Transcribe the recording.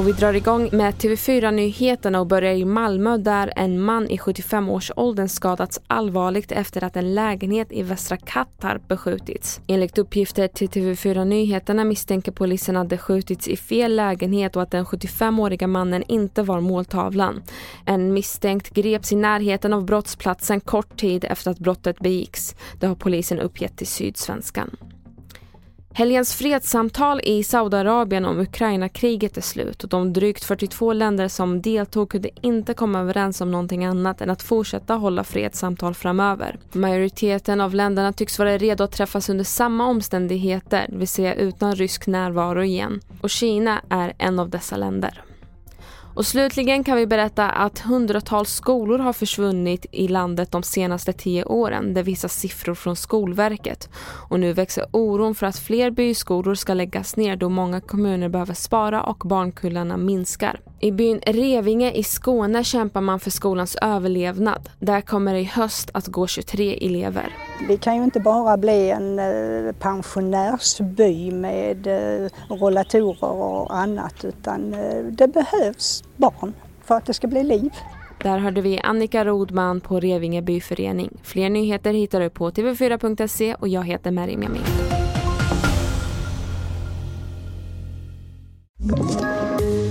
Och vi drar igång med TV4-nyheterna och börjar i Malmö där en man i 75-årsåldern skadats allvarligt efter att en lägenhet i Västra Kattarp beskjutits. Enligt uppgifter till TV4-nyheterna misstänker polisen att det skjutits i fel lägenhet och att den 75-åriga mannen inte var måltavlan. En misstänkt greps i närheten av brottsplatsen kort tid efter att brottet begicks. Det har polisen uppgett till Sydsvenskan. Helgens fredssamtal i Saudiarabien om Ukraina-kriget är slut och de drygt 42 länder som deltog kunde inte komma överens om någonting annat än att fortsätta hålla fredssamtal framöver. Majoriteten av länderna tycks vara redo att träffas under samma omständigheter, det vill säga utan rysk närvaro igen. Och Kina är en av dessa länder. Och slutligen kan vi berätta att hundratals skolor har försvunnit i landet de senaste tio åren. Det visar siffror från Skolverket. Och nu växer oron för att fler byskolor ska läggas ner då många kommuner behöver spara och barnkullarna minskar. I byn Revinge i Skåne kämpar man för skolans överlevnad. Där kommer det i höst att gå 23 elever. Vi kan ju inte bara bli en eh, pensionärsby med eh, rollatorer och annat utan eh, det behövs barn för att det ska bli liv. Där hörde vi Annika Rodman på Revinge byförening. Fler nyheter hittar du på tv4.se och jag heter Merیم Yamin.